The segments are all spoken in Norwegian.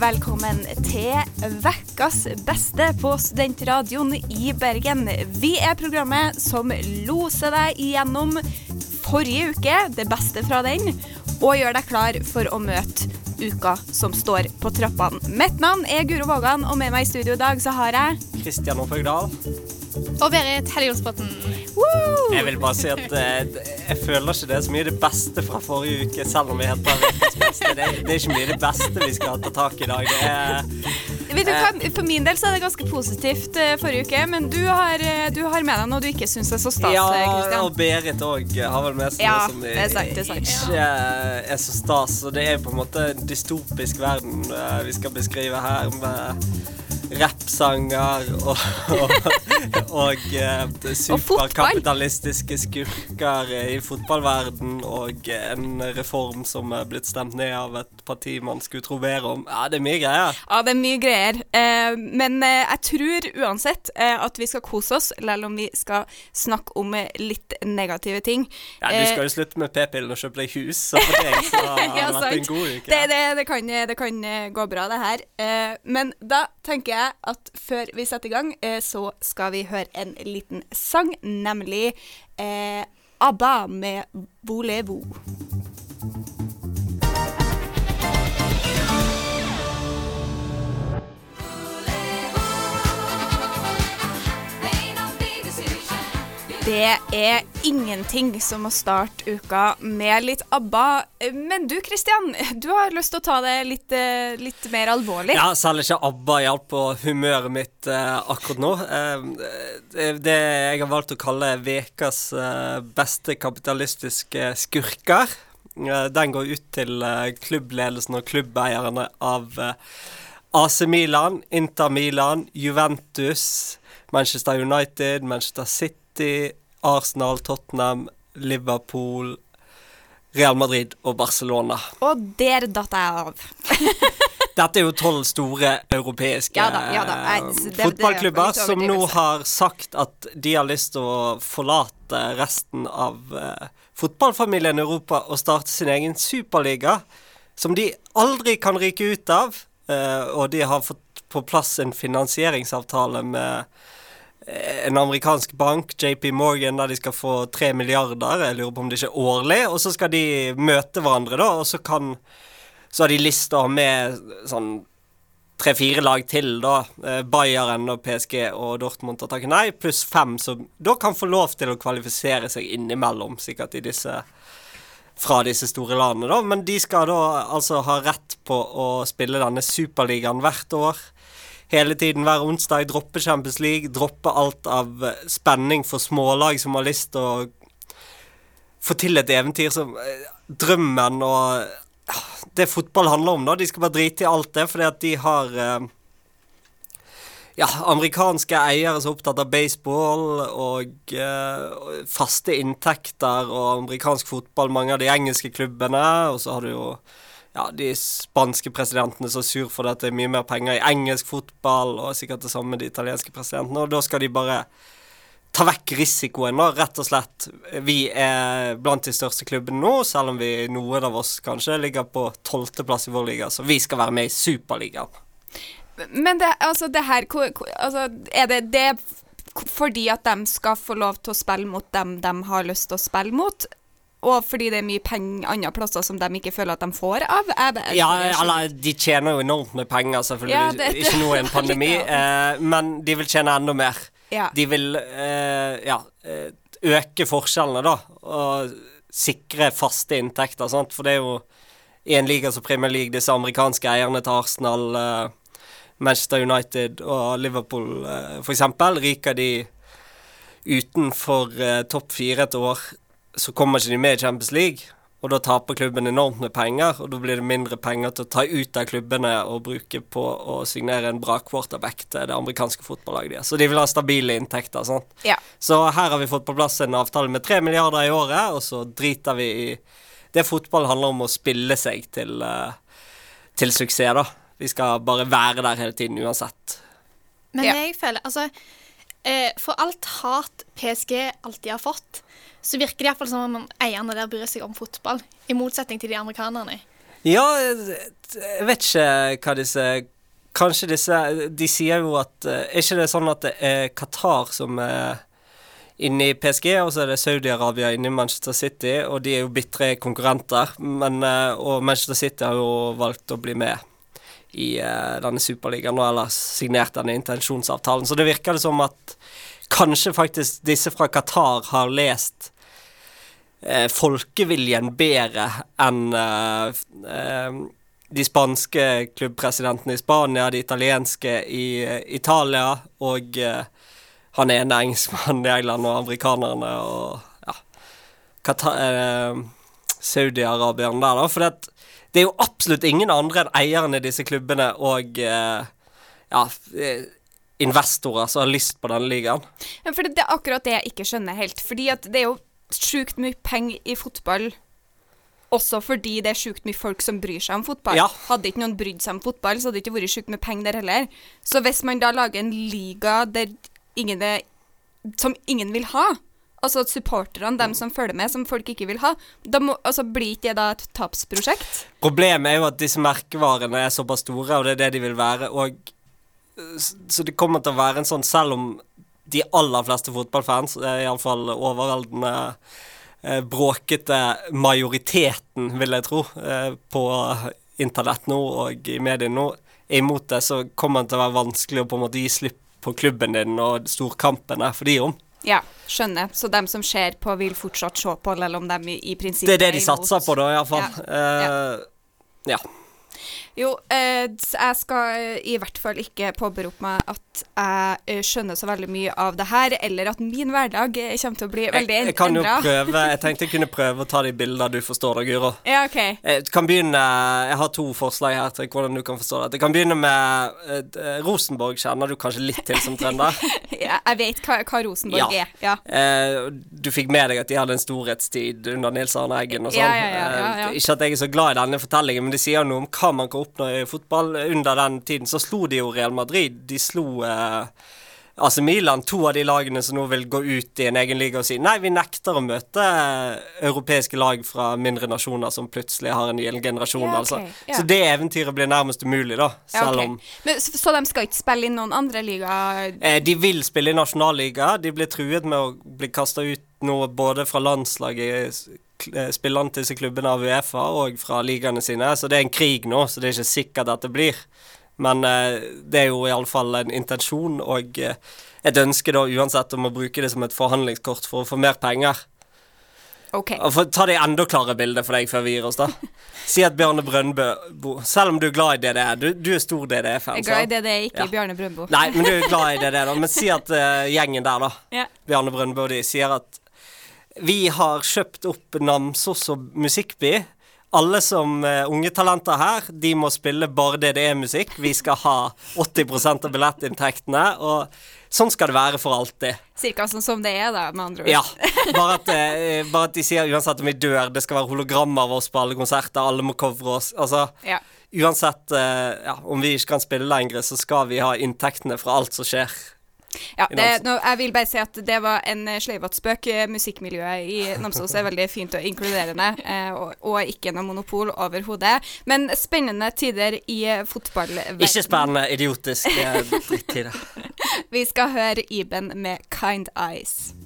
velkommen til Vekkas beste på Studentradioen i Bergen. Vi er programmet som loser deg igjennom forrige uke, det beste fra den, og gjør deg klar for å møte uka som står på trappene. Mitt navn er Guro Vågan, og med meg i studio i dag så har jeg Kristian Opphøgdal. Og Berit Helligåsbotn. Jeg vil bare si at eh, jeg føler ikke det er så mye det beste fra forrige uke, selv om vi heter Ukas beste. Det, det er ikke mye det beste vi skal ta tak i i dag. Det er, Vet du hva, For min del så er det ganske positivt eh, forrige uke, men du har, eh, du har med deg noe du ikke syns er så stas, ja, eh, Christian. og Berit òg har vel med seg Ja, noe som det er sant, det er sant. ikke er så stas. Og det er på en måte en dystopisk verden eh, vi skal beskrive her, med rappsanger og, og, og eh, superkapitalistiske skurker i fotballverden og en reform som er blitt stemt ned av et parti man skulle tro bedre om. Ja, det er mye greier. Ja, det er mye greier. Eh, men eh, jeg tror uansett eh, at vi skal kose oss, selv om vi skal snakke om eh, litt negative ting. Ja, Du skal jo slutte med p-pillen og kjøpe deg hus, så for deg så har det Ja, vært en god uke. Det, det, det, kan, det kan eh, gå bra, det her. Eh, men da tenker jeg at før vi setter i gang, eh, så skal vi høre en liten sang, nemlig eh, ABBA med Volevo. Det er ingenting som å starte uka med litt ABBA. Men du Kristian, du har lyst til å ta det litt, eh, litt mer alvorlig. Ja, selv ikke ABBA hjalp på humøret mitt eh, akkurat nå. Eh, det, det jeg har valgt å kalle ukas eh, beste kapitalistiske skurker. Eh, den går ut til eh, klubbledelsen og klubbeierne av eh, AC Milan, Inter Milan, Juventus, Manchester United, Manchester City, Arsenal, Tottenham, Liverpool, Real Madrid og Barcelona. Og der datt jeg av. Dette er jo tolv store europeiske Ja da, ja da. Det, fotballklubber det- det fotballklubber som nå har sagt at de har lyst til å forlate resten av uh, fotballfamilien i Europa og starte sin egen superliga, som de aldri kan ryke ut av. Uh, og de har fått på plass en finansieringsavtale med eh, en amerikansk bank, JP Morgan, der de skal få tre milliarder. Jeg lurer på om det ikke er årlig. Og så skal de møte hverandre, da, og så kan så har de ha med sånn tre-fire lag til, da. Eh, Bayern og PSG og Dortmund har takket nei, pluss fem som da kan få lov til å kvalifisere seg innimellom, sikkert i disse fra disse store landene, da. Men de skal da altså ha rett på å spille denne superligaen hvert år. Hele tiden hver onsdag droppe Champions League, droppe alt av eh, spenning for smålag som har lyst til å få til et eventyr som eh, Drømmen og det fotball handler om, da. De skal bare drite i alt det, fordi at de har eh, ja, amerikanske eiere som er opptatt av baseball og eh, faste inntekter og amerikansk fotball, mange av de engelske klubbene, og så har du jo ja, de spanske presidentene er sur for at det er mye mer penger i engelsk fotball, og sikkert det samme med de italienske presidentene, og da skal de bare ta vekk risikoen, da, rett og slett. Vi er blant de største klubbene nå, selv om vi, noen av oss kanskje ligger på tolvteplass i vår liga, så vi skal være med i Superligaen. Men det, altså, det her altså, Er det det fordi at de skal få lov til å spille mot dem de har lyst til å spille mot? Og fordi det er mye penger andre plasser som de ikke føler at de får av? Ja, eller de tjener jo enormt med penger, selvfølgelig. Ja, det- Ikke nå i en pandemi, eh, men de vil tjene enda mer. Ja. De vil eh, ja, eh, øke forskjellene, da, og sikre faste inntekter, sant. For det er jo i en liga som Premier League, disse amerikanske eierne til Arsenal, eh, Manchester United og Liverpool eh, eksempel, ryker de utenfor eh, topp fire et år, så kommer ikke de med i Champions League. Og da taper klubben enormt med penger, og da blir det mindre penger til å ta ut av klubbene og bruke på å signere en bra quarterback til det amerikanske fotballaget deres. Så de vil ha stabile inntekter. sant? Ja. Så her har vi fått på plass en avtale med tre milliarder i året, og så driter vi i Det fotball handler om å spille seg til, eh, til suksess, da. Vi skal bare være der hele tiden uansett. Men jeg føler Altså, eh, for alt hat PSG alltid har fått, så virker det iallfall som om eierne der bryr seg om fotball, i motsetning til de amerikanerne. Ja, jeg vet ikke hva disse Kanskje disse De sier jo at eh, Er ikke det sånn at det er Qatar som er inne i PSG, og så er det Saudi-Arabia inne i Manchester City, og de er jo bitre konkurrenter. Men, eh, og Manchester City har jo valgt å bli med i uh, denne superligaen, eller signert denne intensjonsavtalen. Så det virker det som at kanskje faktisk disse fra Qatar har lest uh, folkeviljen bedre enn eh, de spanske klubbpresidentene i Spania, de italienske i Italia og han ene engelskmannen i England og amerikanerne og ja, Saudi-arabierne der, da. For det, det, er jo absolutt ingen andre enn eierne i disse klubbene og eh, ja, eh, investorer som har lyst på denne ligaen. Ja, for det, det, er akkurat det jeg ikke skjønner helt. Fordi at det er jo sjukt mye penger i fotball. Også fordi det er sjukt mye folk som bryr seg om fotball. Ja. Hadde ikke noen brydd seg om fotball, så hadde det ikke vært sjukt mye penger der heller. Så hvis man da lager en liga ingen er, som ingen vil ha, altså supporterne, dem som følger med, som folk ikke vil ha, da må, altså, blir ikke det da et tapsprosjekt? Problemet er jo at disse merkevarene er såpass store, og det er det de vil være. og Så det kommer til å være en sånn, selv om de aller fleste fotballfans, iallfall overveldende eh, bråkete majoriteten, vil jeg tro, eh, på internett nå og i mediene nå, er imot det, så kommer det til å være vanskelig å på en måte gi slipp på klubben din og storkampene for de om. Ja, skjønner. Så dem som ser på, vil fortsatt se på, eller om de i, prinsippet er imot? Det er det de satser på, da, iallfall. Ja. Uh, ja. Jo, eh, jeg skal i hvert fall ikke påberope meg at jeg eh, skjønner så veldig mye av det her, eller at min hverdag eh, kommer til å bli veldig endra. Jeg, jeg kan jo prøve Jeg tenkte jeg kunne prøve å ta de bildene du forstår da, Guro. Ja, ok. Jeg kan begynne Jeg har to forslag her til hvordan du kan forstå det. Jeg kan begynne med eh, Rosenborg kjenner du kanskje litt til som trønder? ja, jeg vet hva, hva Rosenborg ja. er. Ja. Eh, du fikk med deg at de hadde en storhetstid under Nils Arne Eggen og sånn. Ja, ja, ja, ikke at jeg er så glad i denne fortellingen, men det sier noe om hva man kan oppnå i fotball. Under den tiden så slo de jo Real Madrid. De slo eh, AC Milan, to av de lagene som nå vil gå ut i en egen liga og si nei, vi nekter å møte europeiske lag fra mindre nasjoner som plutselig har en gjelden generasjon, altså. okay. altså. Ja. Så det eventyret blir nærmest umulig, da. Selv okay. om Men, så, så, de skal ikke spille i noen andre ligaer? Eh, de vil spille i nasjonalliga. De blir truet med å bli kasta ut nå både fra landslaget eh, spillerne til disse klubbene av Uefa og fra ligaene sine. Så det er en krig nå, så det er ikke sikkert at det blir. Men eh, det er jo iallfall en intensjon og eh, et ønske da uansett om å bruke det som et forhandlingskort for å få mer penger. Og for, ta det enda klarere bildet for deg før vi gir oss, da. Si at Bjarne Brøndbø Selv om du er glad i DDE, du, du er stor DDE-fan. Jeg er glad i DDE, ikke Ja. Bjarne Brøndbo. Nei, men du er glad i DDE, da. Men si at uh, gjengen der, da, Ja. Bjarne Brøndbø og de, sier at vi har kjøpt opp Namsos og Musikkby. Alle som uh, unge talenter her, de må spille bare DDE-musikk. Vi skal ha 80% av billettinntektene, og sånn skal det være for alltid. Cirka sånn som det er, da, med andre ord. Ja. Bare at, uh, bare at de sier uansett om vi dør, det skal være hologram av oss på alle konserter, alle må covre oss. Altså, Ja. uansett uh, ja, om vi ikke kan spille lenger, så skal vi ha inntektene fra alt som skjer. Ja, det, nå, jeg vil bare si at det var en eh, spøk. Eh, Musikkmiljøet i Namsos er veldig fint og inkluderende, eh, og, og ikke noe monopol overhodet. Men spennende tider i fotballverden. Ikke spennende, idiotisk. Det er dritt i det. Vi skal høre Iben med 'Kind Eyes'.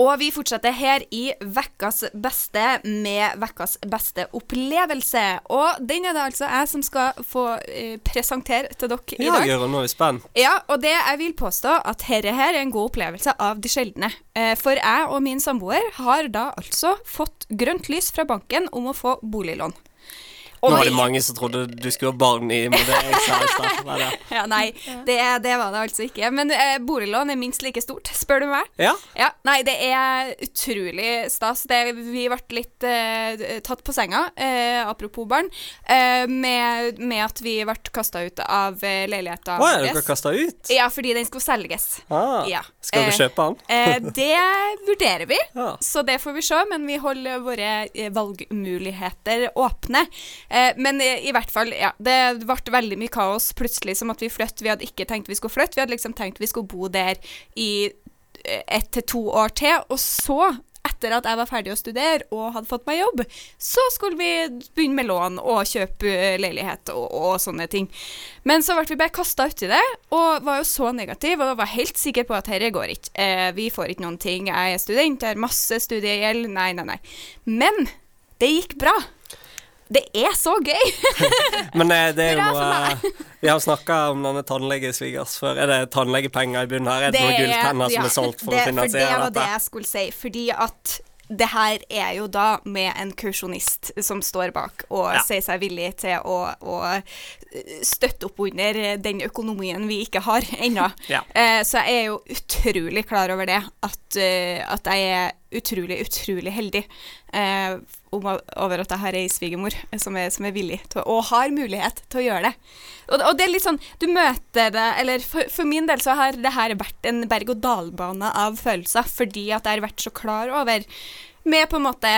Og vi fortsetter her i Vekkas beste med Vekkas beste opplevelse. Og den er det altså jeg som skal få eh, presentere til dere i Ja, dag. Gøran, nå er vi spent. Ja, og det jeg vil påstå at dette her er en god opplevelse av de sjeldne. Eh, for jeg og min samboer har da altså fått grønt lys fra banken om å få boliglån. Nå var det mange som trodde du skulle ha barn i det- Ja, nei, det, det var det altså ikke. Men eh, boliglån er minst like stort, spør du meg. Ja. Ja, Nei, det er utrolig stas. Det, vi ble litt eh, tatt på senga, eh, apropos barn, eh, med, med at vi ble kasta ut av uh, leiligheta Å ja, dere kasta ut? Ja, fordi den skulle selges. Ah, Ja. Skal du Eh, kjøpe den? Eh, det vurderer vi, Ja. så det får vi se. Men vi holder våre eh, valgmuligheter åpne. Eh, men eh, i hvert fall, ja. Det ble veldig mye kaos plutselig som at vi flyttet. Vi hadde ikke tenkt vi skulle flytte, vi hadde liksom tenkt vi skulle bo der i ett til to år til, og så etter at jeg var ferdig å studere og hadde fått meg jobb, så skulle vi begynne med lån og kjøpe eh, leilighet og, og sånne ting. Men så ble vi bare kasta uti det, og var jo så negativ og var helt sikker på at dette går ikke. Eh, vi får ikke noen ting. Jeg er student, jeg har masse studiegjeld. Nei, nei, nei. Men det gikk bra. Det er så gøy! Men det, det er jo noe Vi har snakka om denne tannlegesvigers før. Er det tannlegepenger i bunnen her? Er det, noen gulltenner som er solgt for det, å finansiere dette? det var dette? det jeg skulle si. Fordi at det her er jo da med en kursjonist som står bak og Ja. sier seg villig til å, å støtte opp under den økonomien vi ikke har ennå. Ja. Eh, så jeg er jo utrolig klar over det. At, eh, at jeg er utrolig, utrolig heldig eh, om, over at jeg har ei svigermor som som er villig til og har mulighet til å gjøre det. Og, og det er litt sånn Du møter det Eller for, for min del så har det her vært en berg-og-dal-bane av følelser, fordi at jeg har vært så klar over Med på en måte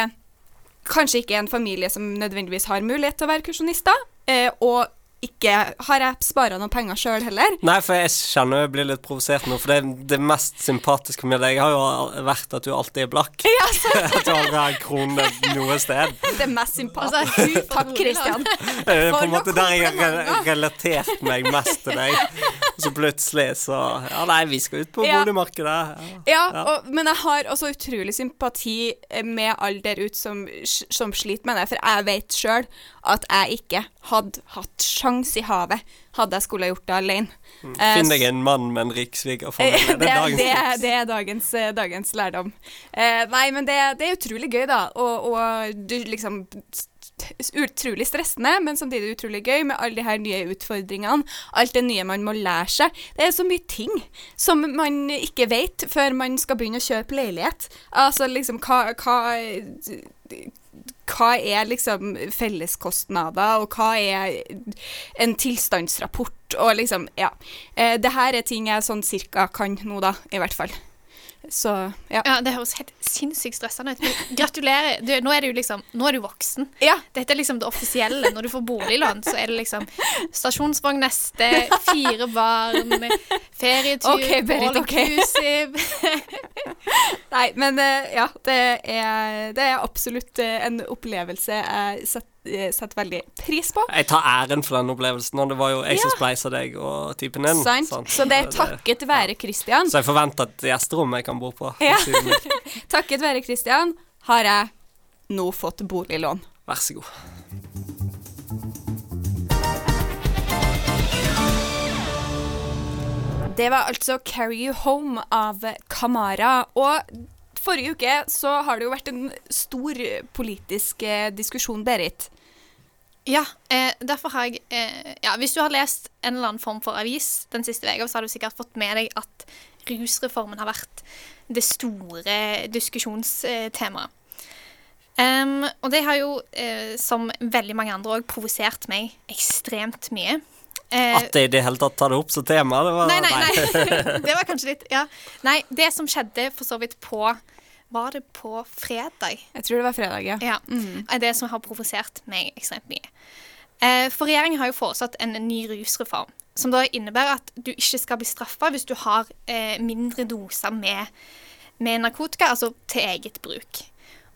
Kanskje ikke en familie som nødvendigvis har mulighet til å være kursjonister, eh, og ikke har jeg spara noen penger sjøl heller. Nei, for jeg kjenner jeg blir litt provosert nå, for det, det mest sympatiske med deg har jo vært at du alltid er blakk. Ja, At du aldri har en krone noe sted. Det mest sympatiske. Altså, Takk, Kristian. Det er på en måte der jeg har relatert meg mest til deg. Så plutselig så Ja, nei, vi skal ut på Ja. boligmarkedet. Ja, Ja. og, men jeg har også utrolig sympati med alle der ute som, som sliter med det, for jeg vet sjøl at jeg ikke hadde hatt sjans i havet hadde jeg skulle ha gjort det alene. Eh, Finn deg en mann med en rik svigerfamilie. det, Det er dagens det, er, det er dagens, eh, dagens lærdom. Uh, nei, men det, det er utrolig gøy, da. Og, og du liksom Utrolig stressende, men samtidig utrolig gøy med alle de her nye utfordringene. Alt det nye man må lære seg. Det er så mye ting som man ikke vet før man skal begynne å kjøpe leilighet. Altså liksom hva, hva hva er liksom felleskostnader, og hva er en tilstandsrapport, og liksom, ja. Eh, det her er ting jeg sånn cirka kan nå, da, i hvert fall. Så, ja. Ja, Det høres helt sinnssykt stressende ut. Men Gratulerer. Du, nå er du liksom Nå er du voksen. Ja, Dette er liksom det offisielle. Når du får boliglån, så er det liksom stasjonsvogn neste, fire barn, ferietur, okay, Berit, inclusive. nei, men eh, ja, det er, det er absolutt eh, en opplevelse jeg setter, setter veldig pris på. Jeg tar æren for den opplevelsen, og det var jo jeg som Ja. spleisa deg og typen din. Så det er takket være Christian. Så jeg forventer et gjesterom jeg kan bo på. Ja. Takket være Christian har jeg nå fått boliglån. Vær så god. Det var altså 'Carry You Home' av Kamara. Og forrige uke så har det jo vært en stor politisk eh, diskusjon, Berit. Ja, eh, derfor har jeg eh, Ja, hvis du har lest en eller annen form for avis den siste uka, så har du sikkert fått med deg at rusreformen har vært det store diskusjonstemaet. Um, og det har jo, eh, som veldig mange andre òg, provosert meg ekstremt mye. Eh, At jeg i det hele tatt tar det opp som tema, det var Nei, nei, nei. Det var kanskje litt Ja. Nei, det som skjedde for så vidt på Var det på fredag? Jeg tror det var fredag, ja. Ja. Er det som har provosert meg ekstremt mye. Eh, For regjeringen har jo foreslått en ny rusreform. Som da innebærer at du ikke skal bli straffa hvis du har eh, mindre doser med, med narkotika, altså til eget bruk.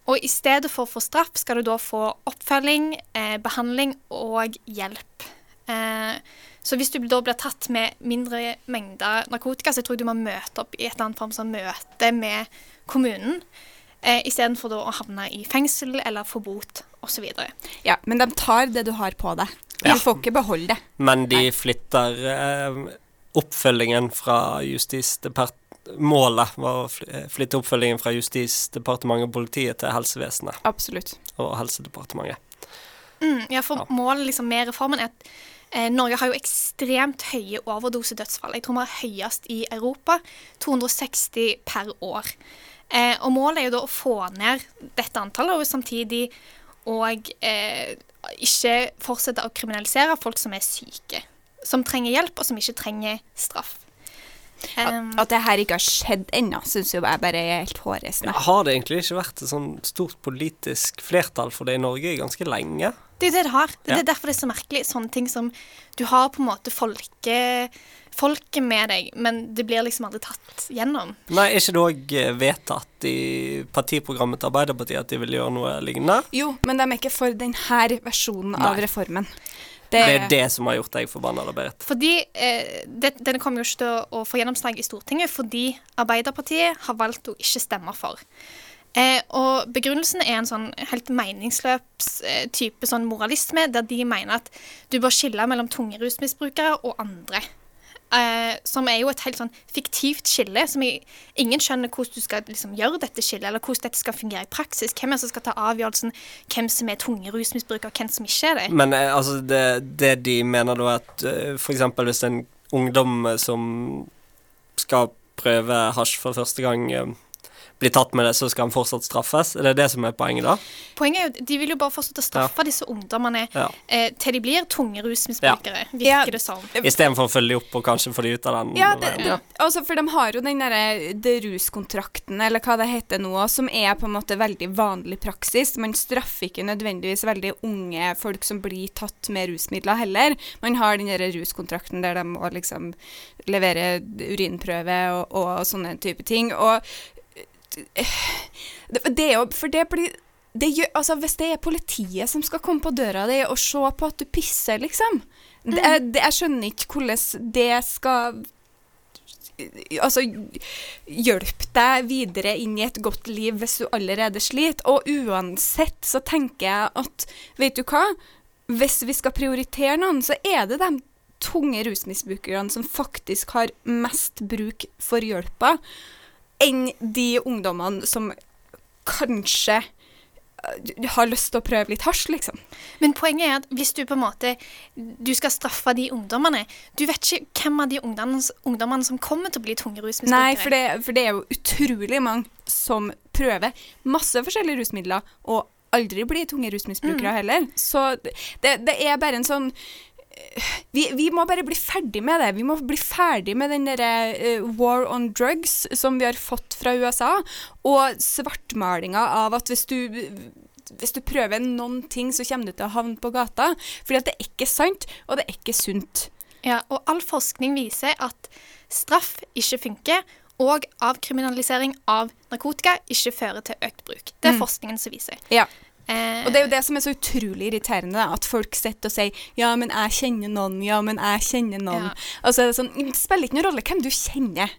Og i stedet for å få straff, skal du da få oppfølging, eh, behandling og hjelp. Eh, så hvis du da blir tatt med mindre mengder narkotika, så tror jeg du må møte opp i et eller annet form som møte med kommunen, eh, istedenfor å havne i fengsel eller få bot osv. ja. Men de tar det du har på deg. Du Ja. får ikke beholde det. Men de flytter eh, oppfølgingen fra Justisdepartementet Målet var å eh, flytte oppfølgingen fra Justisdepartementet og politiet til helsevesenet Absolutt. og Helsedepartementet. Mm, ja, for Ja. målet liksom med reformen er at Norge har jo ekstremt høye overdosedødsfall. Jeg tror vi er høyest i Europa. 260 per år. Eh, og målet er jo da å få ned dette antallet, og samtidig og eh, ikke fortsette å kriminalisere folk som er syke. Som trenger hjelp, og som ikke trenger straff. Um, At det her ikke har skjedd ennå, syns jeg bare er helt hårreisende. Har det egentlig ikke vært et sånn stort politisk flertall for det i Norge ganske lenge? Det er det det har. Det er Ja. derfor det er så merkelig. Sånne ting som Du har på en måte folke, folket med deg, men det blir liksom aldri tatt gjennom. Nei, er ikke det òg vedtatt i partiprogrammet til Arbeiderpartiet at de vil gjøre noe lignende? Jo, men de er ikke for denne versjonen av reformen. Det er det som har gjort deg forbanna, Berit. Fordi eh, det, Denne kommer jo ikke til å få gjennomslag i Stortinget fordi Arbeiderpartiet har valgt å ikke stemme for. Eh, og Begrunnelsen er en sånn helt meningsløs eh, type sånn moralisme, der de mener at du bør skille mellom tunge rusmisbrukere og andre. Eh, som er jo et helt sånn fiktivt skille, som jeg, ingen skjønner hvordan du skal liksom, gjøre dette skillet, eller hvordan dette skal fungere i praksis. Hvem er det som skal ta avgjørelsen hvem som er tunge rusmisbrukere, hvem som ikke er det? Men eh, altså, det, det de mener da, at uh, f.eks. hvis en ungdom eh, som skal prøve hasj for første gang, eh, blir tatt med det, så skal han fortsatt straffes? Er det det som er poenget, da? Poenget er jo at de vil jo bare fortsette å straffe disse ungdommene Ja. eh, til de blir tunge rusmisbrukere, virker Ja. det som. Istedenfor å følge opp og kanskje få de ut av den Ja, det, veien. det, altså for de har jo den derre de ruskontrakten, eller hva det heter nå, som er på en måte veldig vanlig praksis. Man straffer ikke nødvendigvis veldig unge folk som blir tatt med rusmidler heller. Man har den derre ruskontrakten der de må liksom levere urinprøve og, og sånne type ting. Og det, det er jo For det blir det gjør, altså Hvis det er politiet som skal komme på døra di og se på at du pisser, liksom det, det, Jeg skjønner ikke hvordan det skal Altså hjelpe deg videre inn i et godt liv hvis du allerede sliter. Og uansett så tenker jeg at Vet du hva? Hvis vi skal prioritere noen, så er det de tunge rusmisbrukerne som faktisk har mest bruk for hjelpa, enn de ungdommene som kanskje øh, har lyst til å prøve litt hasj, liksom. Men poenget er at hvis du på en måte Du skal straffe de ungdommene Du vet ikke hvem av de ungdommene, som kommer til å bli tunge rusmisbrukere. Nei, for det, for det er jo utrolig mange som prøver masse forskjellige rusmidler, og aldri blir tunge rusmisbrukere heller. Så det, det er bare en sånn eh, vi, vi må bare bli ferdig med det. Vi må bli ferdig med den derre uh, war on drugs som vi har fått fra USA, og svartmalinga av at hvis du hvis du prøver noen ting, så kommer du til å havne på gata. Fordi at det er ikke sant, og det er ikke sunt. Ja, og all forskning viser at straff ikke funker, og avkriminalisering av narkotika ikke fører til økt bruk. Det er Mm. forskningen som viser. Ja. Eh, Og det er jo det som er så utrolig irriterende, da, at folk sitter og sier 'ja, men jeg kjenner noen', 'ja, men jeg kjenner noen'. Ja. Og så er det sånn Det spiller ikke noen rolle hvem du kjenner.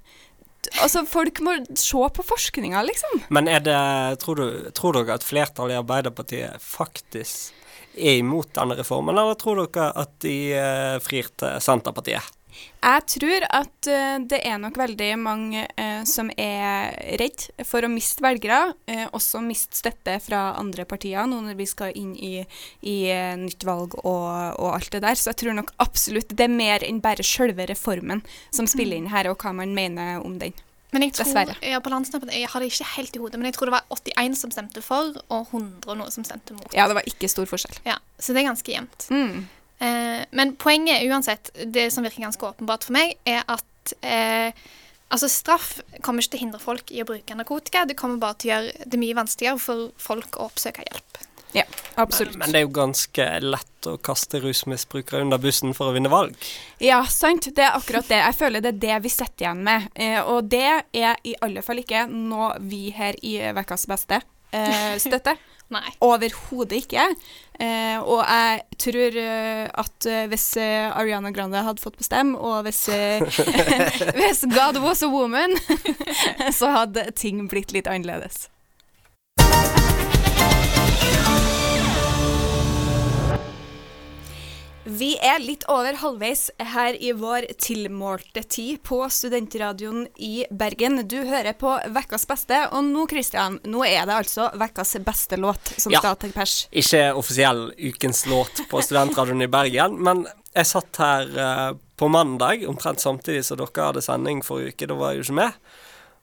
Altså, folk må se på forskninga, liksom. Men er det, tror, du, tror dere at flertallet i Arbeiderpartiet faktisk er imot denne reformen, eller tror dere at de eh, frir til Senterpartiet? Jeg tror at eh, det er nok veldig mange eh, som er redd for å miste velgere, eh, også miste støtte fra andre partier nå når vi skal inn i, i eh, nytt valg og, og alt det der. Så jeg tror nok absolutt det er mer enn bare selve reformen som spiller inn her, og hva man mener om den. men jeg tror, dessverre. ja, på landsnappen, jeg har det ikke helt i hodet, men jeg tror det var 81 som stemte for, og 100 og noe som stemte mot. Ja, det var ikke stor forskjell. Ja, så det er ganske jevnt. Mm. Eh, men poenget uansett, det som virker ganske åpenbart for meg, er at eh, altså straff kommer ikke til å hindre folk i å bruke narkotika. Det kommer bare til å gjøre det mye vanskeligere for folk å oppsøke hjelp. Ja, absolutt. Men det er jo ganske lett å kaste rusmisbrukere under bussen for å vinne valg. Ja, sant. Det er akkurat det. Jeg føler det er det vi sitter igjen med. Eh, og det er i alle fall ikke noe vi her i Ukas beste eh, støtter. Nei. Overhodet ikke. Eh, og jeg tror eh, at eh, hvis eh, Ariana Grande hadde fått bestemme, og hvis, hvis God was a woman, så hadde ting blitt litt annerledes. Vi er litt over halvveis her i vår tilmålte tid på Studentradioen i Bergen. Du hører på Vekkas beste, og nå Kristian, nå er det altså Vekkas beste låt som Ja. skal til pers. Ikke offisiell ukens låt på Studentradioen i Bergen, men jeg satt her uh, på mandag, omtrent samtidig som dere hadde sending forrige uke. Da var jeg jo ikke med.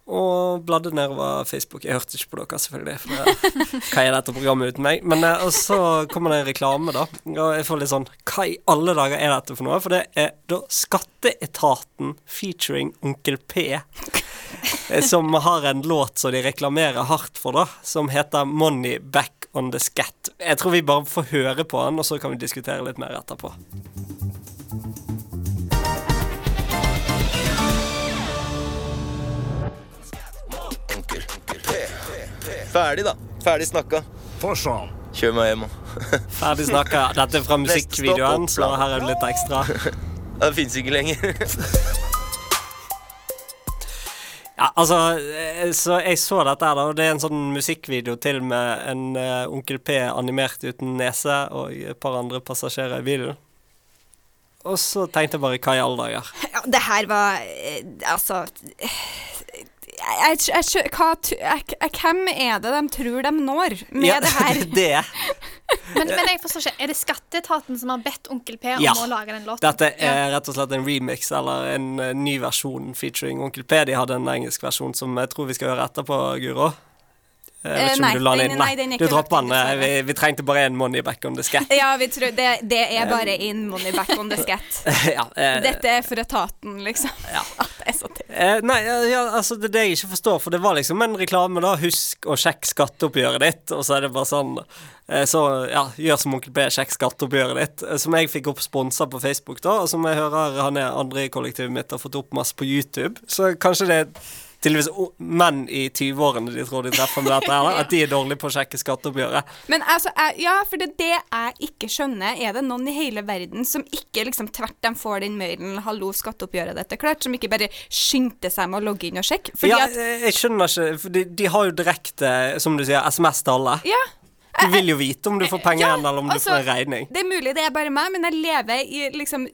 Og bladde nedover Facebook. Jeg hørte ikke på dere, selvfølgelig. For hva er dette programmet uten meg? Men eh, Og så kommer det en reklame, da. Og jeg får litt sånn Hva i alle dager er dette for noe? For det er da Skatteetaten featuring Onkel P. eh, Som har en låt som de reklamerer hardt for, da. Som heter 'Money Back On The Scat'. Jeg tror vi bare får høre på den, og så kan vi diskutere litt mer etterpå. Ferdig, da. Ferdig snakka. Forsån. Kjør meg hjem, da. Ferdig snakka. Dette er fra musikkvideoen, så her er det litt ekstra. Det fins ikke lenger. Ja, altså, eh, så jeg så dette her, da, og det er en sånn musikkvideo til med en uh, Onkel P animert uten nese og et par andre passasjerer i bilen. Og så tenkte jeg bare hva i alle dager? Ja, det her var eh, Altså jeg, jeg, jeg, hva, jeg, jeg, Hvem er det de tror de når med Ja, det her? det. Men, men jeg forstår ikke, er det Skatteetaten som har bedt Onkel P om Ja. å lage den låten? Dette er rett og slett en remix eller en eh, ny versjon featuring Onkel P. De hadde en engelsk versjon som jeg tror vi skal høre etterpå, Guro. Jeg vet Eh, ikke om nei, du la den inn. nei, den er du ikke dropper lagt den. eh, Vi, vi trengte bare en money back on the scat. Ja, vi tror det, det er bare in money back on the scat. ja, eh, Dette er for etaten, liksom. Ja. At det er så teit. Eh, nei, ja, altså det er det jeg ikke forstår, for det var liksom en reklame, da. Husk å sjekke skatteoppgjøret ditt. Og så er det bare sånn eh, Så ja, gjør som Onkel P, sjekk skatteoppgjøret ditt. Eh, som jeg fikk opp sponsa på Facebook, da, og som jeg hører han er andre i kollektivet mitt har fått opp masse på YouTube. Så kanskje det tydeligvis menn i 20-årene de tror de treffer med dette her, at de er dårlige på å sjekke skatteoppgjøret. Men altså, ja, for det det jeg ikke skjønner. Er det noen i hele verden som ikke liksom tvert de får den mailen 'hallo, skatteoppgjøret ditt er klart', som ikke bare skyndte seg med å logge inn og sjekke? Ja, eh, jeg skjønner ikke, for de, de har jo direkte, som du sier, SMS til alle. Ja. Du vil jo vite om du får penger Ja, eller om du altså, får en regning. Det er mulig det er bare meg, men jeg lever i liksom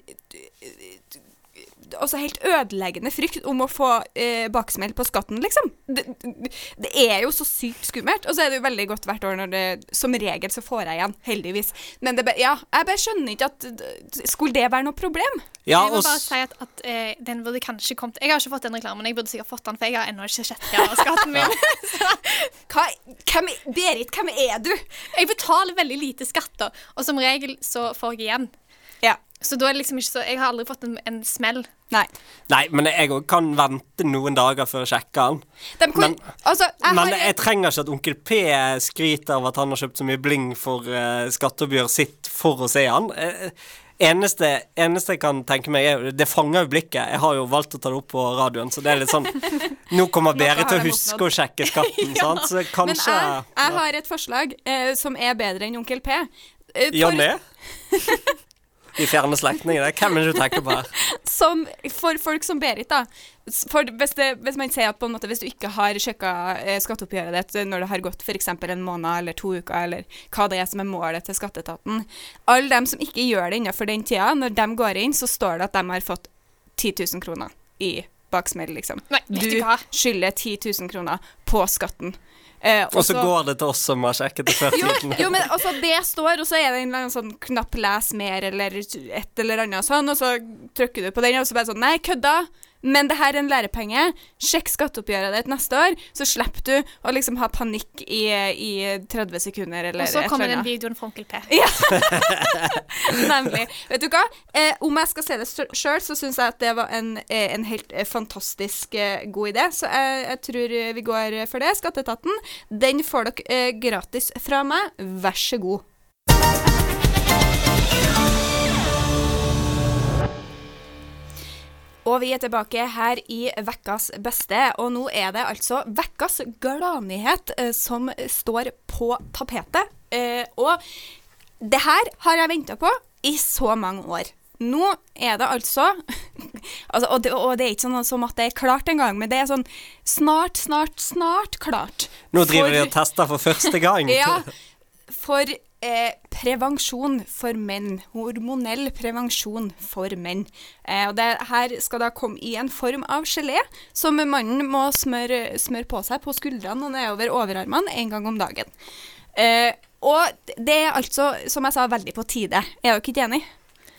også helt ødeleggende frykt om å få eh, baksmell på skatten, liksom. Det, det er jo så sykt skummelt. Og så er det jo veldig godt hvert år når det Som regel så får jeg igjen, heldigvis. Men det, ja, jeg bare skjønner ikke at Skulle det være noe problem? Ja, jeg må bare si at, at eh, den burde kanskje kommet Jeg har ikke fått den reklamen, jeg burde sikkert fått den, for jeg har ennå ikke sjekka skatten min. Hva, hvem, Berit, hvem er du? Jeg betaler veldig lite skatt, da, og som regel så får jeg igjen. Ja. Så da er det liksom ikke så Jeg har aldri fått en, en smell. Nei. Nei, men jeg òg kan vente noen dager før jeg sjekker den. De kan, Men- altså, jeg Men har jeg trenger ikke at onkel P skryter av at han har kjøpt så mye bling for uh, skatteoppgjør sitt for å se han. Uh, eneste, eneste jeg kan tenke meg, er Det fanger jo blikket. Jeg har jo valgt å ta det opp på radioen, så det er litt sånn Nå kommer Berit til å huske å sjekke skatten, sant? Så Men kanskje jeg, jeg har et forslag eh, som er bedre enn Onkel P. Eh, for- det? De fjerne slektningene. Hvem er det du tenker på her? som, for folk som Berit, da. Hvis, det, hvis man sier at måte, hvis du ikke har sjekka eh, skatteoppgjøret ditt når det har gått f.eks. en måned eller to uker, eller hva det er som er målet til skatteetaten Alle dem som ikke gjør det innenfor den tida, når de går inn, så står det at de har fått 10 000 kroner i baksmell, liksom. Nei, Du du skylder 10 000 kroner på skatten. Eh, Og så går det til oss som har sjekket det før tiden. jo, men altså det står, og så er det en eller annen sånn knapp 'les mer' eller et eller annet sånn, og så trykker du på den, og så bare sånn 'nei, kødda'. Men det her er en lærepenge. Sjekk skatteoppgjøret ditt neste år, så slipper du å liksom ha panikk i, i 30 sekunder eller Og så kommer den videoen fra Onkel P. Nemlig. Vet du hva? Eh, om jeg skal se det sjøl, så syns jeg at det var en, eh, en helt eh, fantastisk eh, god idé. Så jeg, jeg tror eh, vi går for det. Skatteetaten, den får dere eh, gratis fra meg. Vær så god. Og vi er tilbake her i Vekkas beste, og nå er det altså Vekkas gladnyhet eh, som står på tapetet. Eh, og det her har jeg venta på i så mange år. Nå er det altså, altså og, det, og det er ikke sånn som at det er klart engang, men det er sånn snart, snart, snart klart. Nå driver de og tester for første gang. ja, for eh, prevensjon for menn. Hormonell prevensjon for menn. Eh, og det her skal da komme i en form av gelé, som mannen må smøre, smøre på seg på skuldrene og nedover overarmene en gang om dagen. Eh, og det er altså, som jeg sa, veldig på tide. Er dere ikke enig?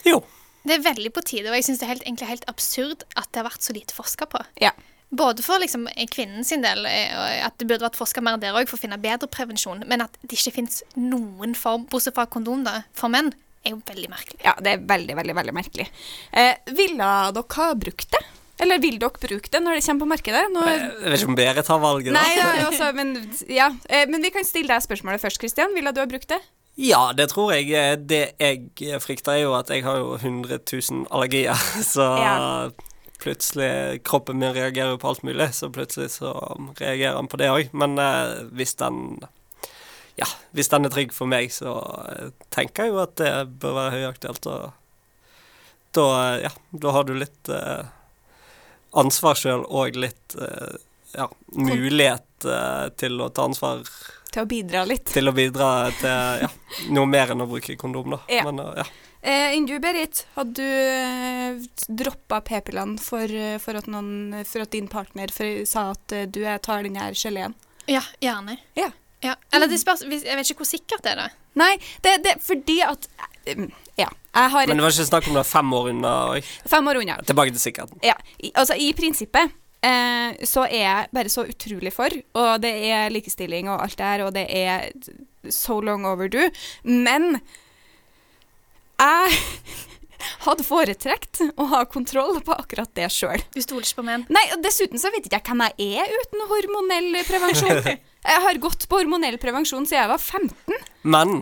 Jo. Det er veldig på tide, og jeg syns det er helt, egentlig helt absurd at det har vært så lite forska på. Ja. Både for liksom kvinnen sin del, eh, at det burde vært forska mer der òg for å finne bedre prevensjon, men at det ikke fins noen form, bortsett fra kondom, da, for menn, er jo veldig merkelig. Ja, det er veldig, veldig veldig merkelig. Eh, ville dere ha brukt det? Eller vil dere bruke det når det kommer på markedet? Når... Jeg vet ikke om Berit har valget, da. nei, ja, også, men, ja. Eh, men vi kan stille deg spørsmålet først, Kristian. Ville du ha brukt det? Ja, det tror jeg. Eh, Det jeg frykter, er jo at jeg har jo 100 000 allergier. Så Ja. Plutselig Kroppen min reagerer på alt mulig, så plutselig så reagerer han på det òg. Men eh, hvis den Ja, hvis den er trygg for meg, så eh, tenker jeg jo at det bør være høyaktuelt. Og da, eh, ja, da har du litt eh, ansvar sjøl og litt eh, ja, mulighet eh, til å ta ansvar Til å bidra litt. til å bidra til ja, noe mer enn å bruke kondom, da. Ja. Men ja. Eh, Enn du, Berit, hadde du eh, droppa p-pillene for, eh, for, for at din partner for, sa at eh, du jeg tar den her geleen? Ja, gjerne. Ja. Ja. Eller det spørs Jeg vet ikke hvor sikkert det er, da. Nei, det er fordi at Ja. Jeg har Men det var ikke snakk om det fem år unna. Fem år unna. tilbake til sikkerheten. Ja, i, altså i prinsippet eh, så er jeg bare så utrolig for, og det er likestilling og alt det her, og det er so long overdue, men jeg hadde foretrekt å ha kontroll på akkurat det sjøl. Du stoler ikke på menn. Nei, og dessuten så vet ikke jeg hvem jeg er uten hormonell prevensjon. Jeg har gått på hormonell prevensjon siden jeg var 15. Men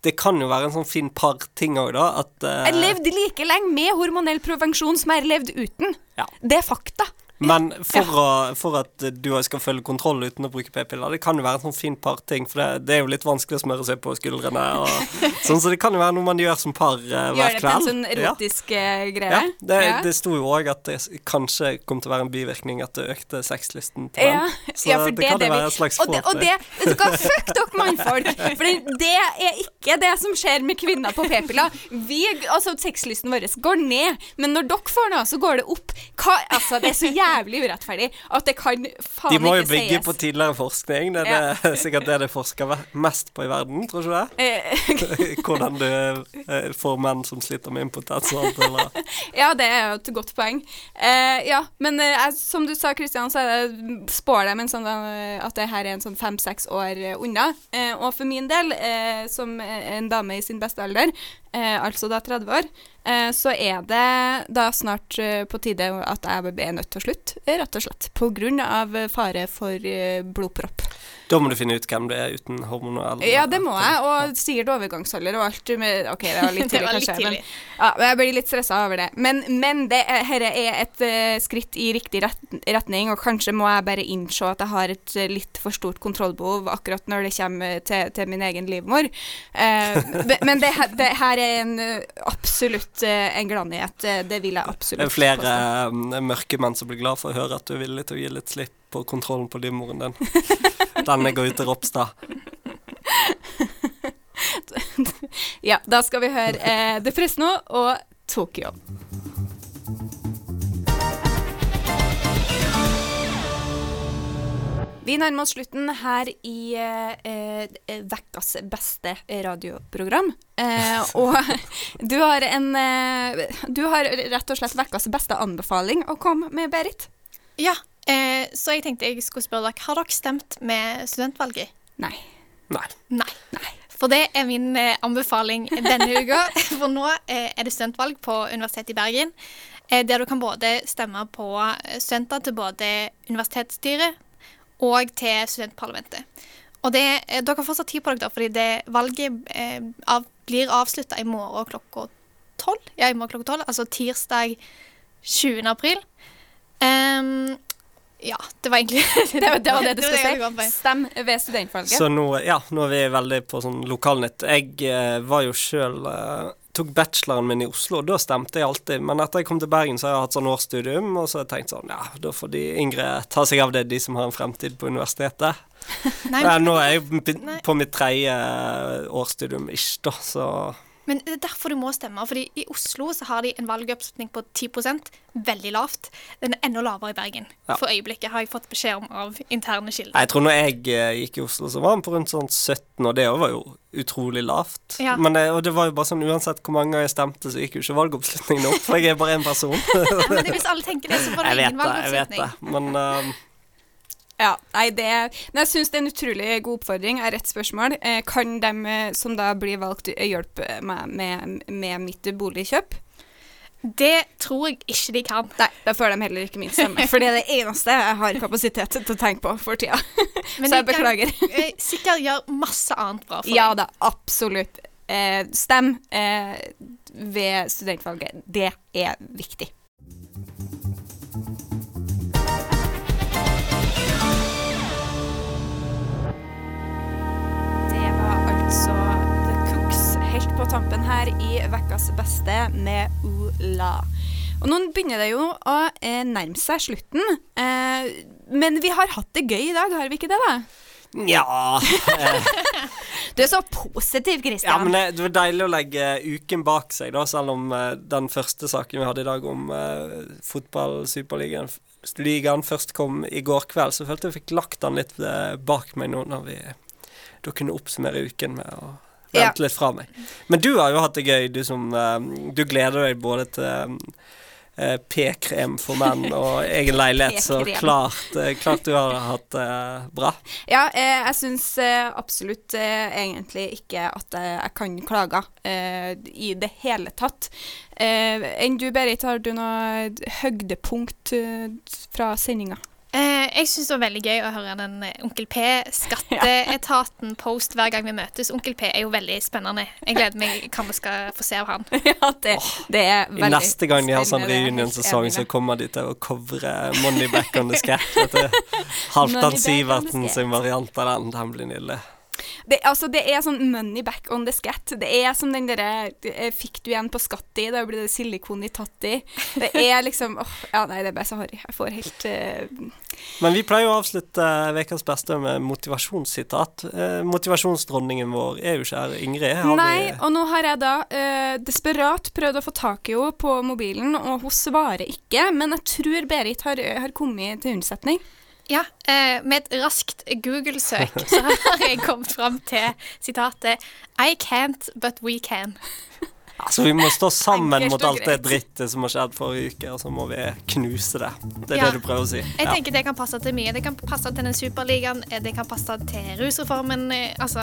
det kan jo være en sånn fin par-ting òg, da. At uh... Jeg levde like lenge med hormonell prevensjon som jeg har levd uten. Ja. Det er fakta. Men for, å, for at du skal følge kontroll uten å bruke p-piller, det kan jo være en sånn fin par-ting. For det, det er jo litt vanskelig å smøre seg på skuldrene. Og, sånn, så det kan jo være noe man gjør som par eh, Gjør det på en sånn erotisk ja. greie. Ja, det, Ja. det sto jo òg at det kanskje kom til å være en bivirkning at det økte sexlysten til Ja. Så ja, det, det, kan det være en slags og det, og det, vet du hva, Fuck dere mannfolk! For det, det er ikke det som skjer med kvinner på p-piller. Vi, altså Sexlysten vår går ned, men når dere får noe, så går det opp. Hva, altså, Det er så jævlig urettferdig at det kan faen De må jo bygge på tidligere forskning. Det er det, sikkert det det forsker mest på i verden, tror du ikke det? Eh, Hvordan du eh, får menn som sliter med impotens og alt. Eller. Ja, det er jo et godt poeng. Uh, ja, men uh, som du sa, Kristian, så det, spår de en sånn, at det her er en sånn fem-seks år unna. Uh, og for min del, som en dame i sin beste alder, eh, altså da 30 år, eh, så er det da snart eh, på tide at jeg er nødt til å slutte, rett og slett. Eh, fare for eh, blodpropp. Da må du finne ut hvem det er uten hormoner. Ja, det må jeg, og sikkert overgangsalder og alt. Med, ok, det var litt tidlig, var litt kanskje. tidlig. Men, ja, jeg blir litt stressa over det. Men, men det dette er et uh, skritt i riktig ret, retning, og kanskje må jeg bare innse at jeg har et eh, litt for stort kontrollbehov akkurat når det kommer til, til min egen livmor. Uh, men det, det her er en, absolutt uh, en gladnyhet. Det vil jeg Det er flere påstå. mørke menn som blir glad for å høre at du er villig til å gi litt slipp på kontrollen på livmoren din. Denne går ut til Ropstad. Ja, da skal vi høre eh, The Fresno og Tokyo. Vi nærmer oss slutten her i eh, eh, Vekkas beste radioprogram. Eh, og du har en eh, Du har rett og slett Vekkas beste anbefaling å komme med, Berit? Ja, eh, så jeg tenkte jeg skulle spørre dere, har dere stemt med studentvalget? Nei. Nei. Nei. For det er min eh, anbefaling denne uka. For nå eh, er det studentvalg på Universitetet i Bergen. Eh, der du kan både stemme på eh, studenter til både universitetsstyret og til studentparlamentet. Og det, eh, dere har fortsatt tid på dere, da, fordi det valget eh, av, blir avslutta i morgen klokka tolv. Ja, i morgen klokka tolv. Altså tirsdag 20. april. Ehm, ja, det var egentlig Det, var- det var det du skulle si. Stem ved studentvalget. Så nå, ja, nå er vi veldig på sånn lokalnytt. Jeg eh, var jo sjøl eh, Tok bacheloren min i Oslo, og da stemte jeg alltid. Men etter jeg kom til Bergen, så har jeg hatt sånn årsstudium, og så har jeg tenkt sånn Ja, da får de yngre ta seg av det, de som har en fremtid på universitetet. Nei, men, nå er jeg på- på mitt tredje årsstudium ish, da, så Men det er derfor du må stemme. fordi i Oslo så har de en valgoppslutning på 10% veldig lavt. Den er enda lavere i Bergen. Ja. For øyeblikket har jeg fått beskjed om av interne kilder. Jeg tror når jeg eh, gikk i Oslo, så var han på rundt sånn 17, og det òg var jo utrolig lavt. Ja. Men det, og det var jo bare sånn uansett hvor mange ganger jeg stemte, så gikk jo ikke valgoppslutningen opp, for jeg er bare én person. Ja, men hvis alle tenker det, så får du ingen det, jeg vet det. Men eh, Ja, nei, det Men jeg syns det er en utrolig god oppfordring. Jeg har rett spørsmål. Eh, kan de eh, som da blir valgt, eh, hjelpe meg med, med mitt boligkjøp? Det tror jeg ikke de kan. Nei, da får de heller ikke min stemme. For det er det eneste jeg har kapasitet til å tenke på for tida. Men Så jeg beklager. kan, Sikkert gjør masse annet bra for deg. Ja da, absolutt. Eh, stem eh, ved studentvalget. Det er viktig. Tampen her i Vekkas beste med Ula. Og nå begynner det jo å eh, nærme seg slutten. Eh, men vi har hatt det gøy i dag, har vi ikke det? da? ja eh, Du er så positiv, Kristian. Ja, men det, det var deilig å legge uken bak seg, da, selv om eh, den første saken vi hadde i dag om uh, fotball-superligaen ligaen først kom i går kveld, så følte jeg jeg fikk lagt den litt eh, bak meg nå når vi da kunne oppsummere uken med å. Vente litt fra meg. Men du har jo hatt det gøy, du som eh, Du gleder deg både til eh, P-krem for menn og egen leilighet, så klart, eh, klart du har hatt det bra. Ja, eh, jeg syns eh, absolutt egentlig ikke at jeg, kan klage i det hele tatt. Enn du, Berit, har du noe høydepunkt fra sendinga? Jeg syns det var veldig gøy å høre den eh, Onkel P, Skatteetaten-post hver gang vi møtes. Onkel P er jo veldig spennende. Jeg gleder meg hva vi skal få se av han. ja, det, det er I veldig neste gang de har sånn reunion-sesong, så kommer de til å covre Money Back on the Scat. Vet du. Halvdan Sivertsen sin variant av den. Den blir nydelig. Det, altså, det er sånn money back on the scat. Det er som den derre eh, Fikk du igjen på skatt i, da blir det silikon i tatt i. Det er liksom åh, Ja, nei, det er bare så harry. Jeg får helt uh... Men vi pleier å avslutte ukas beste med motivasjonssitat. Uh, motivasjonsdronningen vår er jo ikke her, Ingrid. Har Nei, og nå har jeg da uh, desperat prøvd å få tak i henne på mobilen, og hun svarer ikke. Men jeg tror Berit har, har kommet til unnsetning. Ja, eh, Med et raskt Google-søk så har jeg kommet fram til sitatet I can't, but we can. Altså, vi må stå sammen mot alt det drittet som har skjedd forrige uke, og så må vi knuse det. Det er Ja. det du prøver å si. Jeg tenker Det kan passe til mye. Det kan passe til den superligaen, eh, det kan passe til rusreformen, eh, altså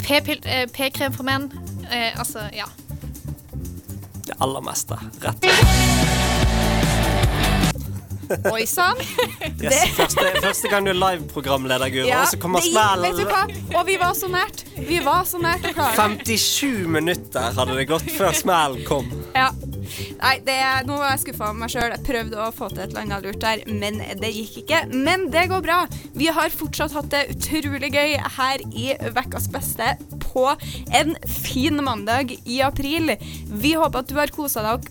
P-krem for menn. Altså, ja. Det aller meste. Rett og slett. Oi sann! Yes. Første, første gang du er live-programleder, Guro, og så kommer smellen. Og vi var så nært. Vi var så nært å klare 57 minutter hadde det gått før smellen kom. Ja. Nei, det, nå var jeg skuffa over meg sjøl. Jeg prøvde å få til et eller annet lurt der, men det gikk ikke. Men det går bra. Vi har fortsatt hatt det utrolig gøy her i Vekkas beste på en fin mandag i april. Vi håper at du har kosa deg.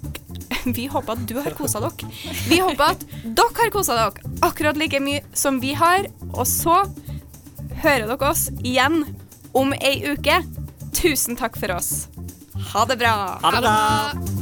Vi håper at du har kosa dere. Vi håper at dere har kosa dere akkurat like mye som vi har. Og så hører dere oss igjen om ei uke. Tusen takk for oss. Ha det bra. Ha det bra!